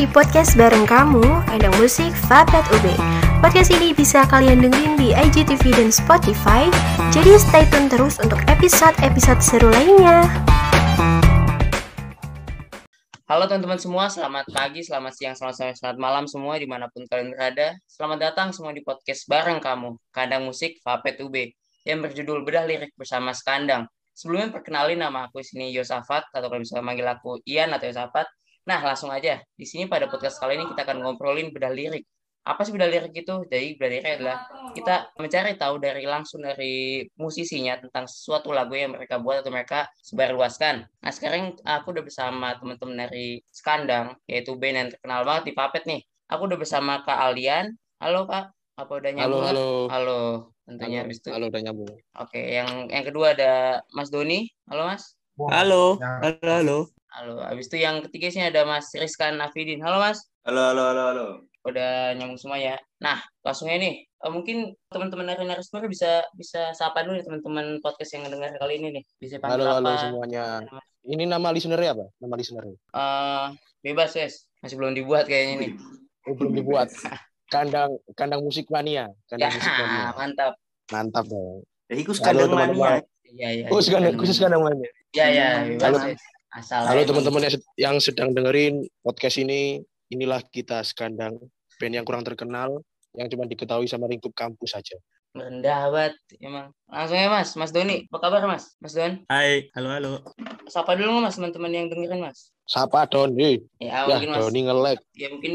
di podcast bareng kamu, Kandang Musik Fabet UB. Podcast ini bisa kalian dengerin di IGTV dan Spotify, jadi stay tune terus untuk episode-episode seru lainnya. Halo teman-teman semua, selamat pagi, selamat siang, selamat sore, selamat malam semua di mana pun kalian berada. Selamat datang semua di podcast bareng kamu, Kandang Musik Fapet UB, yang berjudul Bedah Lirik bersama Skandang. Sebelumnya perkenalin nama aku sini Yosafat, atau kalau misalnya manggil aku Ian atau Yosafat. Nah, langsung aja. Di sini pada podcast kali ini kita akan ngobrolin bedah lirik. Apa sih bedah lirik itu? Jadi bedah lirik adalah kita mencari tahu dari langsung dari musisinya tentang suatu lagu yang mereka buat atau mereka sebarluaskan. Nah sekarang aku udah bersama teman-teman dari Skandang, yaitu band yang terkenal banget di Papet nih. Aku udah bersama Kak Alian. Halo Kak, apa udah nyambung? Halo, halo. Halo, tentunya Halo, habis itu. halo udah nyambung. Oke, yang yang kedua ada Mas Doni. Halo Mas. Halo, halo, halo. Halo, habis itu yang ketiga sini ada Mas Rizkan Afidin. Halo Mas. Halo, halo, halo, halo. udah nyambung semua ya. Nah, langsung aja nih. Eh, mungkin teman-teman dari narasumber bisa bisa sapa dulu nih teman-teman podcast yang mendengar kali ini nih. Bisa panggil Halo, halo apa? semuanya. Ini nama listenernya apa? Nama listenernya? Eh, bebas, Wes. Masih belum dibuat kayaknya nih. Oh, belum dibuat. Kandang kandang musik mania. Ya, Kandang musik mania. mantap. Mantap dong. Ya, iku Halo, sekadang teman-teman. mania. Iya, iya. Oh, kandang iya. khusus kandang mania. Iya, iya, bebas, Halo. Asal Halo teman-teman yang, sed- yang sedang dengerin podcast ini. Inilah kita Skandang, band yang kurang terkenal yang cuma diketahui sama lingkup kampus saja. Rendah banget emang. Langsung ya, Mas. Mas Doni, apa kabar, Mas? Mas Don. Hai, halo halo. Sapa dulu Mas teman-teman yang dengerin, Mas. Sapa Doni. Ya, Ya, mungkin Mas. Doni nge-lag. ya mungkin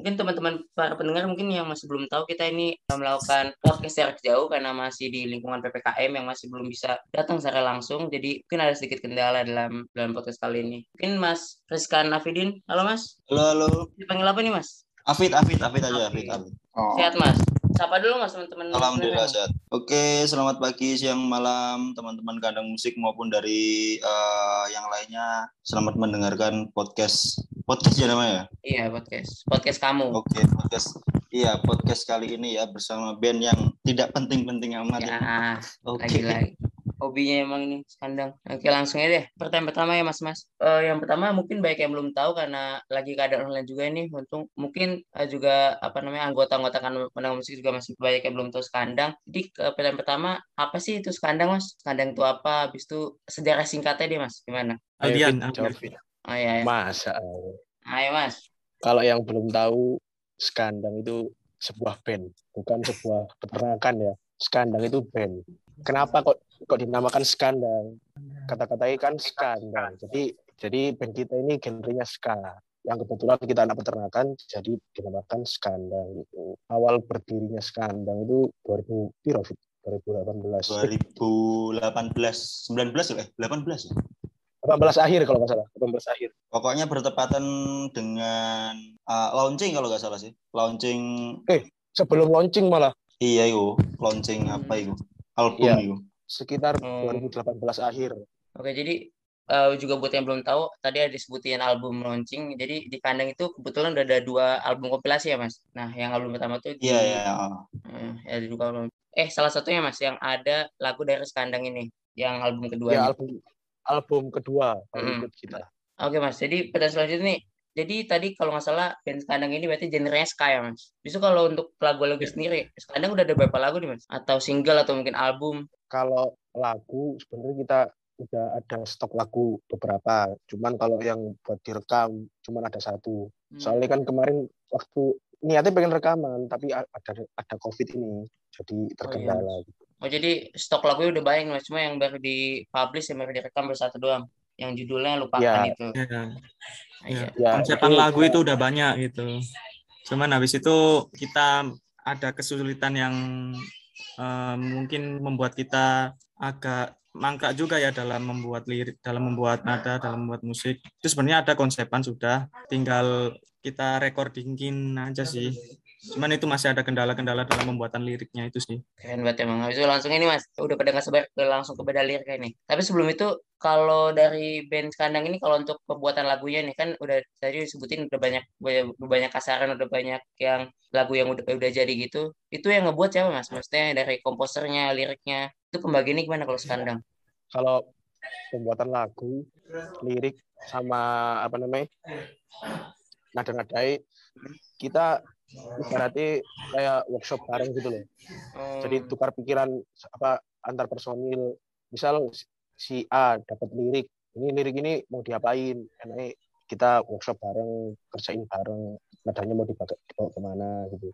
mungkin teman-teman para pendengar mungkin yang masih belum tahu kita ini melakukan podcast jarak jauh karena masih di lingkungan PPKM yang masih belum bisa datang secara langsung jadi mungkin ada sedikit kendala dalam dalam podcast kali ini mungkin Mas Rizkan Afidin halo Mas Halo, halo. dipanggil apa nih Mas Afid, Afid, Afid aja, Afid. Afid, Afid. Oh. sehat Mas sapa dulu Mas teman-teman Alhamdulillah sehat. Oke, selamat pagi, siang, malam teman-teman kandang musik maupun dari eh, yang lainnya. Selamat mendengarkan podcast podcast ya namanya. iya podcast podcast kamu Oke, podcast. Iya, podcast kali ini ya bersama band yang tidak penting-penting amat. ya. ya Oke. lagi-lagi hobinya emang ini kandang oke langsung aja deh pertanyaan pertama ya mas mas Eh, yang pertama mungkin banyak yang belum tahu karena lagi keadaan online juga ini untung mungkin eh, juga apa namanya anggota-anggota kan pendengar musik juga masih banyak yang belum tahu skandang jadi ke pertanyaan pertama apa sih itu skandang mas skandang itu apa habis itu sejarah singkatnya dia mas gimana Ayo, Aldian. Oh iya, iya. Masa. Allah. ayo mas kalau yang belum tahu Skandang itu sebuah band bukan sebuah peternakan ya Skandang itu band kenapa kok kok dinamakan Skandang kata-katanya kan Skandang jadi jadi band kita ini genrenya ska yang kebetulan kita anak peternakan jadi dinamakan Skandang gitu awal berdirinya Skandang itu 2000 piro, Fit? 2018 2018, 19 ya? Eh, 18 ya? 18 akhir kalau nggak salah 18 akhir Pokoknya bertepatan dengan eh, launching kalau nggak salah sih. Launching sebelum launching malah iya itu, launching apa itu? Album Iya. itu. sekitar Hmm. 2018 akhir oke jadi eh, juga buat yang belum tahu tadi ada disebutin album launching jadi di kandang itu kebetulan udah ada dua album kompilasi ya mas nah yang album pertama tuh di Iya, iya. Eh, ya ada dua album. Eh, salah satunya Mas yang ada lagu dari Skandang ini, yang album kedua. ya album album kedua kalau Mm-mm. ikut kita Oke Mas, jadi pada selanjutnya nih, jadi tadi kalau nggak salah band Skandang ini berarti genrenya ska ya Mas. Bisa kalau untuk lagu-lagu sendiri, Skandang udah ada berapa lagu nih Mas? Atau single atau mungkin album? kalau lagu sebenarnya kita udah ada stok lagu beberapa cuman kalau yang buat direkam cuman ada satu Hmm. soalnya kan kemarin waktu niatnya pengen rekaman tapi ada ada covid ini jadi terkendala gitu. Oh jadi stok lagunya udah banyak Mas, cuma yang baru dipublish yang baru direkam baru satu doang. Yang judulnya lupakan Iya. itu. Ya, Nah, iya. ya konsepan itu- lagu itu udah banyak gitu. Cuman habis itu kita ada kesulitan yang eh, mungkin membuat kita agak mangkrak juga ya dalam membuat lirik, dalam membuat nada, dalam membuat musik. Itu sebenarnya ada konsepan sudah, tinggal kita recordingin aja sih. Cuman itu masih ada kendala-kendala dalam pembuatan liriknya itu sih. Keren banget emang. Habis itu langsung ini mas, udah pada nggak langsung ke beda lirik ini. Tapi sebelum itu, kalau dari band Skandang ini, kalau untuk pembuatan lagunya nih kan udah tadi disebutin udah banyak banyak, banyak kasaran, udah banyak yang lagu yang udah udah jadi gitu. Itu yang ngebuat siapa mas? Maksudnya dari komposernya, liriknya, itu pembagiannya gimana kalau Skandang? kalau pembuatan lagu lirik sama apa namanya nada-nadai kita ibaratnya kayak workshop bareng gitu loh. Oh, Jadi tukar pikiran apa antar personil. Misal si A dapat lirik, ini lirik ini mau diapain? Enaknya kita workshop bareng, kerjain bareng, nadanya mau dibawa, dibawa ke mana gitu.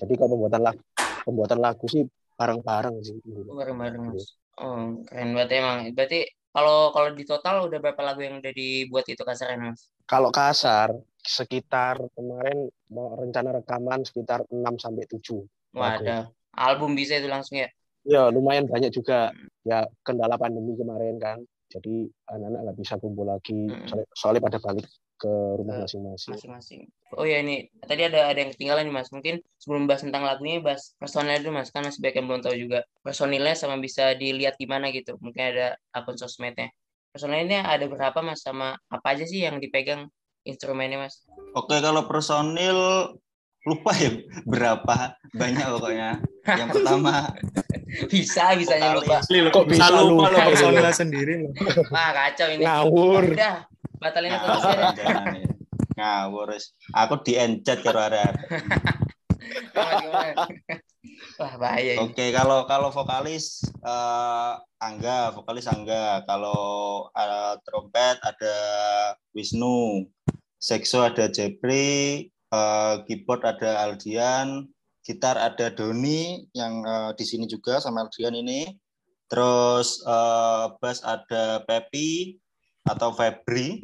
Jadi kalau pembuatan lagu, pembuatan lagu sih bareng-bareng sih. bareng-bareng Mas. Oh, keren banget emang. Berarti kalau kalau di total udah berapa lagu yang udah dibuat itu kasarnya Mas? Kalau kasar sekitar kemarin mau rencana rekaman sekitar 6 sampai 7. Wah, Lagu. ada album bisa itu langsung ya. Ya lumayan banyak juga ya kendala pandemi kemarin kan. Jadi anak-anak nggak bisa kumpul lagi soalnya, soalnya pada balik ke rumah Ke masing-masing. masing-masing. Oh ya ini tadi ada ada yang ketinggalan nih Mas. Mungkin sebelum bahas tentang lagunya bahas personilnya dulu Mas. Kan masih banyak yang belum tahu juga. Personilnya sama bisa dilihat gimana gitu. Mungkin ada akun sosmednya. Personilnya ada berapa Mas sama apa aja sih yang dipegang instrumennya Mas? Oke, kalau personil lupa ya berapa banyak pokoknya. Yang pertama Bisa bisanya lupa. vokalis. Asli loh, Kok bisa lupa gitu? personilnya sendiri loh. Wah kacau ini. Ngawur. Udah batalin aja. Ngawur, ya. Aku diencet karo arek. Wah bahaya. Oke, kalau kalau vokalis eh, Angga, vokalis Angga. Kalau eh, trompet ada Wisnu, sekso ada Jepri, eh, keyboard ada Aldian, gitar ada Doni yang eh, di sini juga sama Aldian ini. Terus eh, bass ada Pepi atau Febri.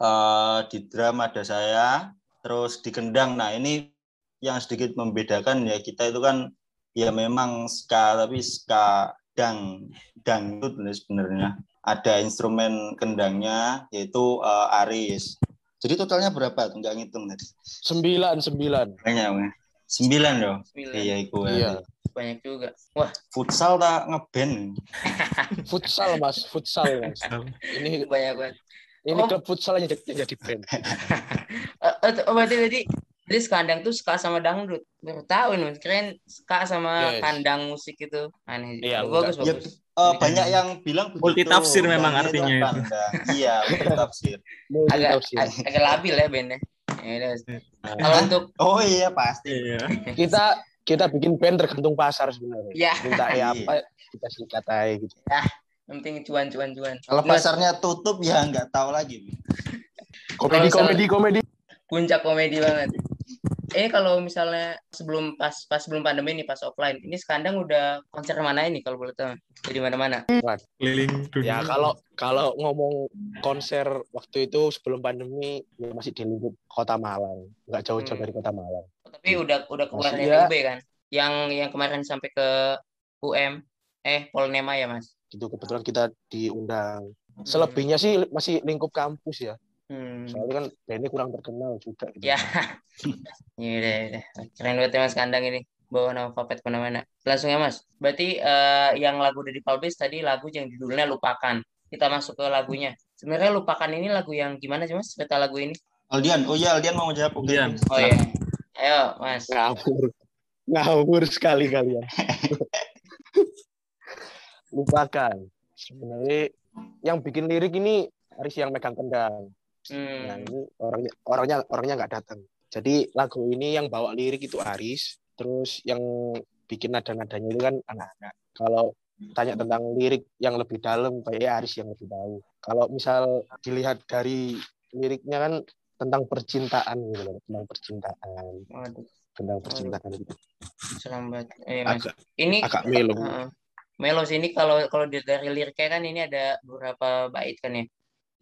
Eh, di drum ada saya. Terus di kendang, nah ini yang sedikit membedakan ya kita itu kan ya memang ska tapi ska dang dangdut sebenarnya ada instrumen kendangnya yaitu eh, aris jadi totalnya berapa tuh nggak ngitung tadi Sembilan, sembilan. banyak ya sembilan loh Sembilan. iya iku Iya. Banyak juga. Wah futsal tak ngeband Futsal mas, futsal mas. Ini banyak banget. ini Oh. klub futsal yang jadi, jadi band. Eh, eh, oh, berarti berarti jadi sekandang tuh ska sama dangdut. Baru tahu nih, keren ska sama Yes. kandang musik itu aneh. Iya, bagus bagus. Eh, banyak yang bilang begitu. Multi tafsir memang artinya iya multi tafsir Agak agak labil ya bandnya. Ya Kalau untuk oh iya pasti Iya. kita kita bikin band tergantung pasar sebenarnya. ya Minta ya Iya. apa kita sikat aja gitu. yang penting cuan cuan cuan. kalau pasarnya tutup ya nggak tahu lagi Komedi, komedi, komedi. puncak komedi banget. Eh kalau misalnya sebelum pas pas sebelum pandemi nih pas offline, ini sekandang udah konser mana ini kalau boleh tahu? Jadi mana-mana. Keliling dunia. Ya kalau kalau ngomong konser waktu itu sebelum pandemi ya masih di lingkup Kota Malang, nggak jauh-jauh Hmm. dari Kota Malang. Tapi udah udah keluar Masih dari ya. UB kan? Yang yang kemarin sampai ke UM eh Polnema ya Mas. Gitu kebetulan kita diundang. Hmm. Selebihnya sih masih lingkup kampus ya. Hmm. Soalnya kan bandnya kurang terkenal juga. Gitu. Ya. Ya udah, ya udah. Keren banget ya Mas Kandang ini. Bawa nama Fapet ke mana-mana. Langsung ya Mas. Berarti eh, yang lagu udah dipublish tadi lagu yang judulnya Lupakan. Kita masuk ke lagunya. Sebenarnya Lupakan ini lagu yang gimana sih Mas? Cerita lagu ini? Aldian oh iya Aldian mau jawab Aldian. Oh iya. Ayo Mas. Ngawur. Ngawur sekali kalian. Lupakan. Sebenarnya yang bikin lirik ini Aris yang megang kendang. Nah, Hmm. ini orangnya orangnya orangnya nggak datang. Jadi lagu ini yang bawa lirik itu Aris, terus yang bikin nada-nadanya itu kan anak-anak. Kalau tanya tentang lirik yang lebih dalam, kayaknya Aris yang lebih tahu. Kalau misal dilihat dari liriknya kan tentang percintaan gitu loh, tentang percintaan, Waduh, tentang percintaan gitu. serem banget. Eh, Mas. Agak Ini agak melo. Heeh. Melo sini kalau kalau di- dari liriknya kan ini ada beberapa bait kan ya.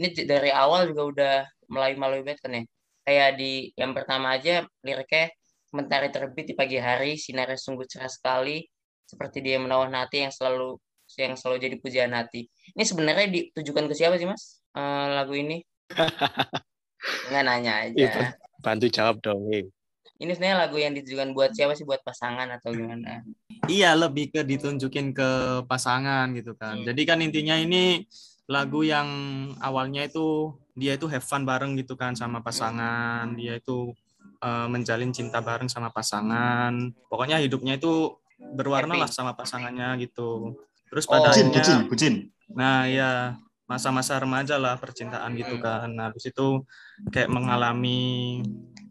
Ini dari awal juga udah Melayu-Melayu banget kan ya. Kayak di yang pertama aja liriknya mentari terbit di pagi hari, sinarnya sungguh cerah sekali, seperti dia menawan hati yang selalu yang selalu jadi pujian hati. Ini sebenarnya ditujukan ke siapa sih Mas? Eh, lagu ini? Nggak nanya aja. Iya, Bantu jawab dong. eh. Ini sebenarnya lagu yang ditujukan buat siapa sih? Buat pasangan atau gimana? Iya, lebih ke ditunjukin ke pasangan gitu kan. Hmm. Jadi kan intinya ini lagu yang awalnya itu dia itu have fun bareng gitu kan sama pasangan. Dia itu eh, menjalin cinta bareng sama pasangan. Pokoknya hidupnya itu berwarna Happy. lah sama pasangannya gitu. Terus Oh. pada bucin akhirnya bucin bucin Nah, ya masa-masa remaja lah percintaan gitu Hmm. kan. Nah, habis itu kayak mengalami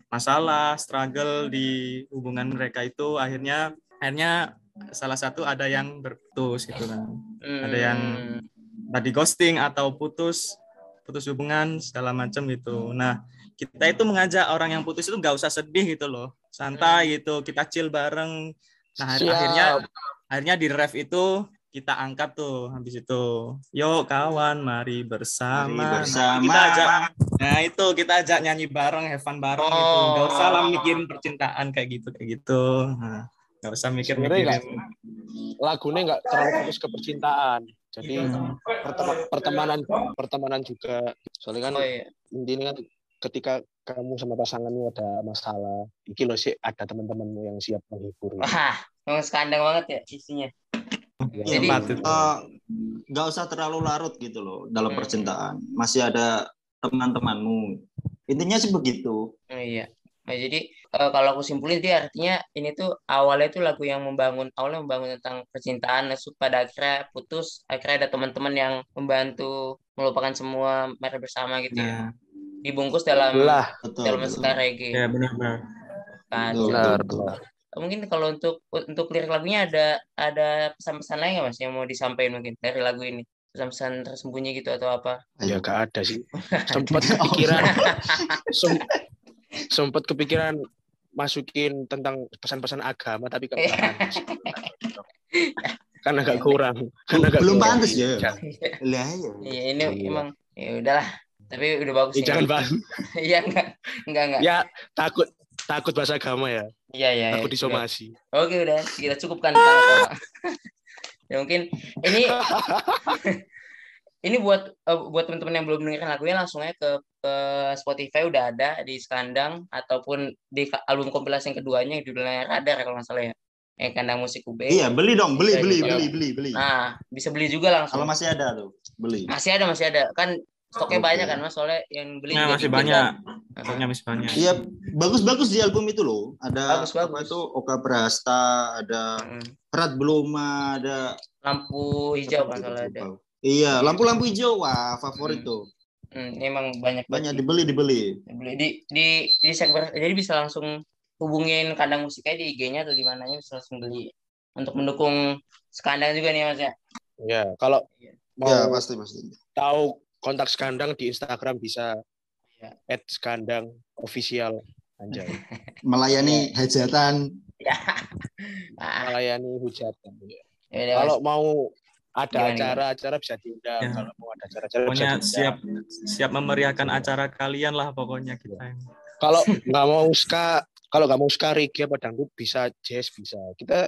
masalah, struggle di hubungan mereka itu akhirnya akhirnya salah satu ada yang berputus gitu kan. Ada yang- Hmm. Tadi ghosting atau putus putus hubungan segala macam gitu. Nah, kita itu mengajak orang yang putus itu nggak usah sedih gitu loh. Santai gitu, kita chill bareng. Nah, Siap. akhirnya akhirnya di ref itu kita angkat tuh habis itu yuk kawan mari bersama, Mari Nah, bersama. kita ajak nah itu kita ajak nyanyi bareng have fun bareng gitu Oh. nggak usah lah mikirin percintaan kayak gitu kayak gitu nah, nggak usah mikir mikirin lagunya nggak terlalu fokus ke percintaan jadi Hmm. pertema- pertemanan pertemanan juga soalnya kan Oh iya. intinya kan ketika kamu sama pasanganmu ada masalah iki loh sih ada teman-temanmu yang siap menghibur Wah, memang sekandang banget ya isinya. Ya, Jadi-. Eh, nggak usah terlalu larut gitu loh dalam Hmm. percintaan. Masih ada teman-temanmu. Intinya sih begitu. Oh, iya. Nah, jadi eh, kalau aku simpulin dia artinya ini tuh awalnya tuh lagu yang membangun awalnya membangun tentang percintaan terus pada akhirnya putus akhirnya ada teman-teman yang membantu melupakan semua mari bersama gitu ya. Nah, dibungkus dalam lah. Betul. dalam betul. reggae. Ya benar-benar kan Betul. benar benar mungkin kalau untuk untuk lirik lagunya ada ada pesan-pesan lain nggak mas yang mau disampaikan mungkin dari lagu ini? Pesan-pesan tersembunyi gitu atau apa? Ya gak ada sih. Sempat kepikiran sempat kepikiran masukin tentang pesan-pesan agama tapi kan kan agak kurang kan agak Belum kurang. pantas ya. Jangan- Lah ya. Iya ini Iya. emang ya udahlah tapi udah bagus ini. jangan bahas Iya enggak enggak enggak ya takut takut bahasa agama ya iya iya iya. takut disomasi Oke udah kita cukupkan ya mungkin ini ini buat eh, buat teman-teman yang belum dengerin lagunya langsung aja ke ke Spotify udah ada di Skandang ataupun di album kompilasi yang keduanya yang judulnya Radar kalau nggak salah ya. Yang kandang musik UB. Iya, beli dong, beli, Bisa beli, juga. beli, beli, beli. Nah, bisa beli juga langsung. Kalau masih ada tuh, beli. Masih ada, masih ada. Kan stoknya Oke. banyak kan Mas, soalnya yang beli nah, masih dikit banyak kan. stoknya masih banyak Iya, bagus-bagus di album itu loh. Ada Bagus, bagus. itu Oka Prasta, ada Mm. Rat Bloma, ada Lampu hijau kan salah ada. Iya, lampu-lampu hijau, wah favorit Hmm. tuh. Hmm, emang banyak Banyak dibeli, dibeli. Beli di di di server jadi bisa langsung hubungin kandang musiknya di IG-nya atau di mananya bisa langsung beli untuk mendukung sekandang juga nih Mas ya. ya kalau Iya. mau Ya, pasti, pasti. tahu kontak skandang di Instagram bisa Iya. at skandang official anjay Melayani hajatan. Ya. Melayani hujatan ya kalau mau ada acara-acara bisa diundang Ya. kalau mau ada acara-acara bisa pokoknya diundang siap siap memeriahkan acara kalian lah pokoknya kita kalau nggak mau ska kalau nggak mau ska reggae apa dangdut bisa jazz bisa kita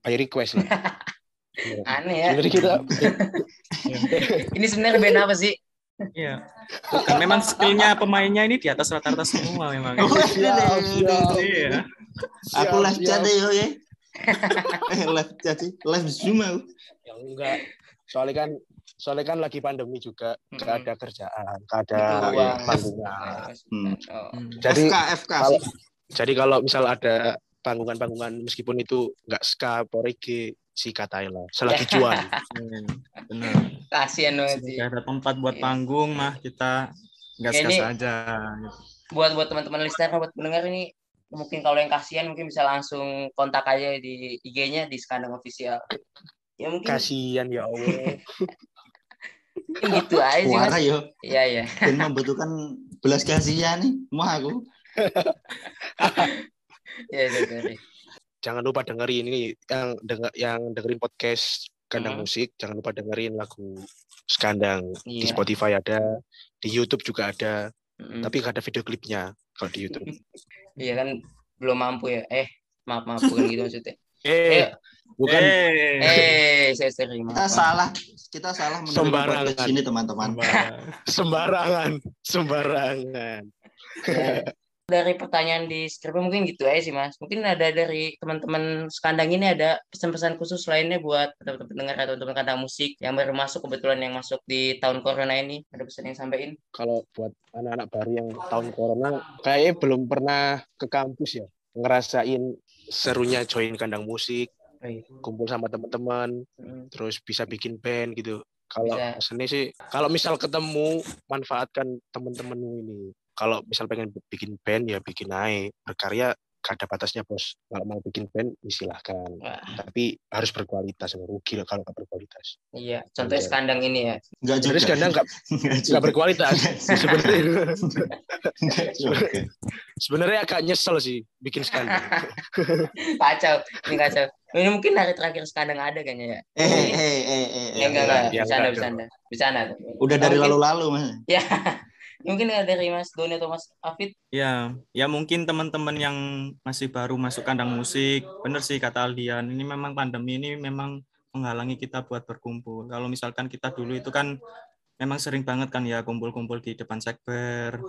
by request lah Aneh ya. Sebenarnya kita Ini sebenarnya band apa sih? Iya. Bukan memang skillnya pemainnya ini di atas rata-rata semua memang. Oh, siap, siap. Iya. Aku Siap, live siap. chat deh yo ya. Eh, live sih, live zoom aku. Ya, enggak soalnya kan soalnya kan lagi pandemi juga nggak ada kerjaan nggak ada panggungan Hmm. Oh. Hmm. jadi FK, FK kalau jadi kalau misal ada panggungan-panggungan meskipun itu nggak ska reggae si lah selagi jual Iya, Benar. Kasihan banget sih. Ada tempat buat Iya. panggung mah kita nggak Ya, ini- skas aja. Buat buat teman-teman listener, buat pendengar ini mungkin kalau yang kasihan mungkin bisa langsung kontak aja di IG-nya di Skandang Official. Ya mungkin, kasihan ya Allah gitu aja sih Mas. yo, Iya iya. dan membutuhkan belas kasihan nih, mau aku. Iya iya sorry. jangan lupa dengerin ini yang denger, yang dengerin podcast kandang Hmm. musik jangan lupa dengerin lagu skandang di Iya. Spotify ada di YouTube juga ada Mm-mm. tapi nggak ada video klipnya kalau di YouTube Iya kan belum mampu ya. Eh maaf maaf bukan gitu maksudnya. eh Eh, bukan Eh. eh saya sering Kita salah, kita salah menerima Sembarangan. podcast ini teman-teman. sembarangan sembarangan dari pertanyaan di skripnya mungkin gitu aja sih mas. Mungkin ada dari teman-teman sekandang ini ada pesan-pesan khusus lainnya buat teman-teman pendengar atau teman kandang musik yang baru masuk kebetulan yang masuk di tahun corona ini ada pesan yang sampaikan? kalau buat anak-anak baru yang tahun corona kayaknya belum pernah ke kampus ya ngerasain serunya join kandang musik kumpul sama teman-teman Mm. terus bisa bikin band gitu Kalau seni sih, kalau misal ketemu, manfaatkan temen-temenmu ini. Kalau misal pengen bikin band, ya bikin aja. Berkarya gak ada batasnya, bos. Kalau mau bikin band, ya silahkan. Wah, Tapi harus berkualitas, rugi lah kalau nggak berkualitas. iya. Contohnya Iya. skandang ini ya. Enggak juga. Jadi kadang nggak nggak berkualitas. Sebenarnya sebenarnya agak nyesel sih bikin skandal. Kacau. Ini kacau. Ini mungkin hari terakhir skandang ada kayaknya ya. Eh, eh, eh, eh, eh, Ya, enggak, enggak. Ya, Bercanda, enggak, bercanda. Bercanda. Udah dari lalu-lalu, Mas. Ya. Mungkin dari Mas Doni atau Mas Afid. Ya, ya mungkin teman-teman yang masih baru masuk kandang musik, bener sih kata Aldian, ini memang pandemi ini memang menghalangi kita buat berkumpul. Kalau misalkan kita dulu itu kan memang sering banget kan ya kumpul-kumpul di depan sekber,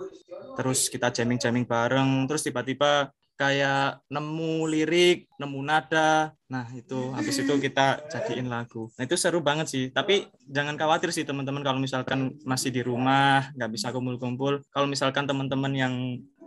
terus kita jamming-jamming bareng, terus tiba-tiba kayak nemu lirik, nemu nada, nah itu habis itu kita jadiin lagu. Nah itu seru banget sih. Tapi jangan khawatir sih teman-teman kalau misalkan masih di rumah nggak bisa kumpul-kumpul. Kalau misalkan teman-teman yang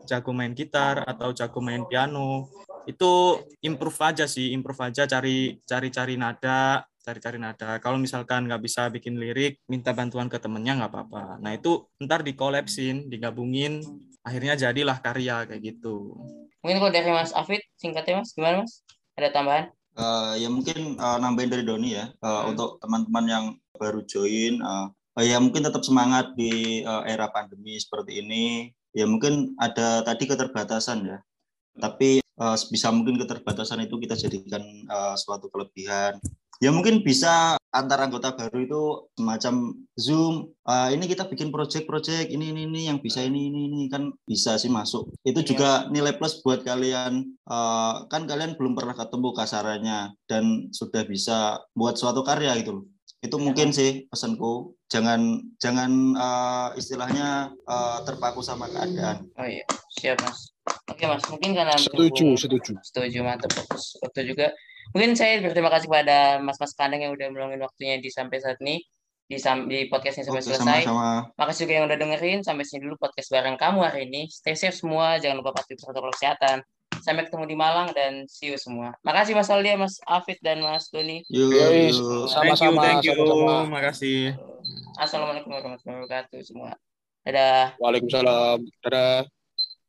jago main gitar atau jago main piano itu improve aja sih, improve aja cari cari cari nada, cari-cari nada. Kalau misalkan nggak bisa bikin lirik, minta bantuan ke temennya nggak apa-apa. Nah itu ntar dikolapsin, digabungin, akhirnya jadilah karya kayak gitu. Mungkin kalau dari Mas Afid, singkatnya Mas, gimana Mas? Ada tambahan? Eh, ya mungkin eh, nambahin dari Doni ya Eh, Hmm. untuk teman-teman yang baru join eh, ya mungkin tetap semangat di eh, era pandemi seperti ini ya mungkin ada tadi keterbatasan ya tapi eh, bisa mungkin keterbatasan itu kita jadikan eh, suatu kelebihan ya mungkin bisa antar anggota baru itu semacam zoom eh, ini kita bikin project-project ini ini ini yang bisa ini ini ini kan bisa sih masuk itu juga nilai plus buat kalian Eh, kan kalian belum pernah ketemu kasarannya dan sudah bisa buat suatu karya gitu loh. Itu mungkin sih pesanku. Jangan jangan eh, istilahnya eh, terpaku sama keadaan. Oh iya, siap Mas. Oke Mas, mungkin karena Setuju, setuju. setuju mantap waktu juga mungkin saya berterima kasih kepada mas-mas kandang yang udah meluangin waktunya di sampai saat ini di di podcastnya sampai Oke, selesai sama-sama. makasih juga yang udah dengerin sampai sini dulu podcast bareng kamu hari ini stay safe semua jangan lupa patuhi protokol kesehatan sampai ketemu di Malang dan see you semua makasih Mas Aldia Mas Afid dan Mas Doni Yuk, Yoi, yuk. sama- Thank you, Sama-sama, thank you, sama-sama. makasih. Assalamualaikum warahmatullahi wabarakatuh semua dadah Waalaikumsalam. Dadah.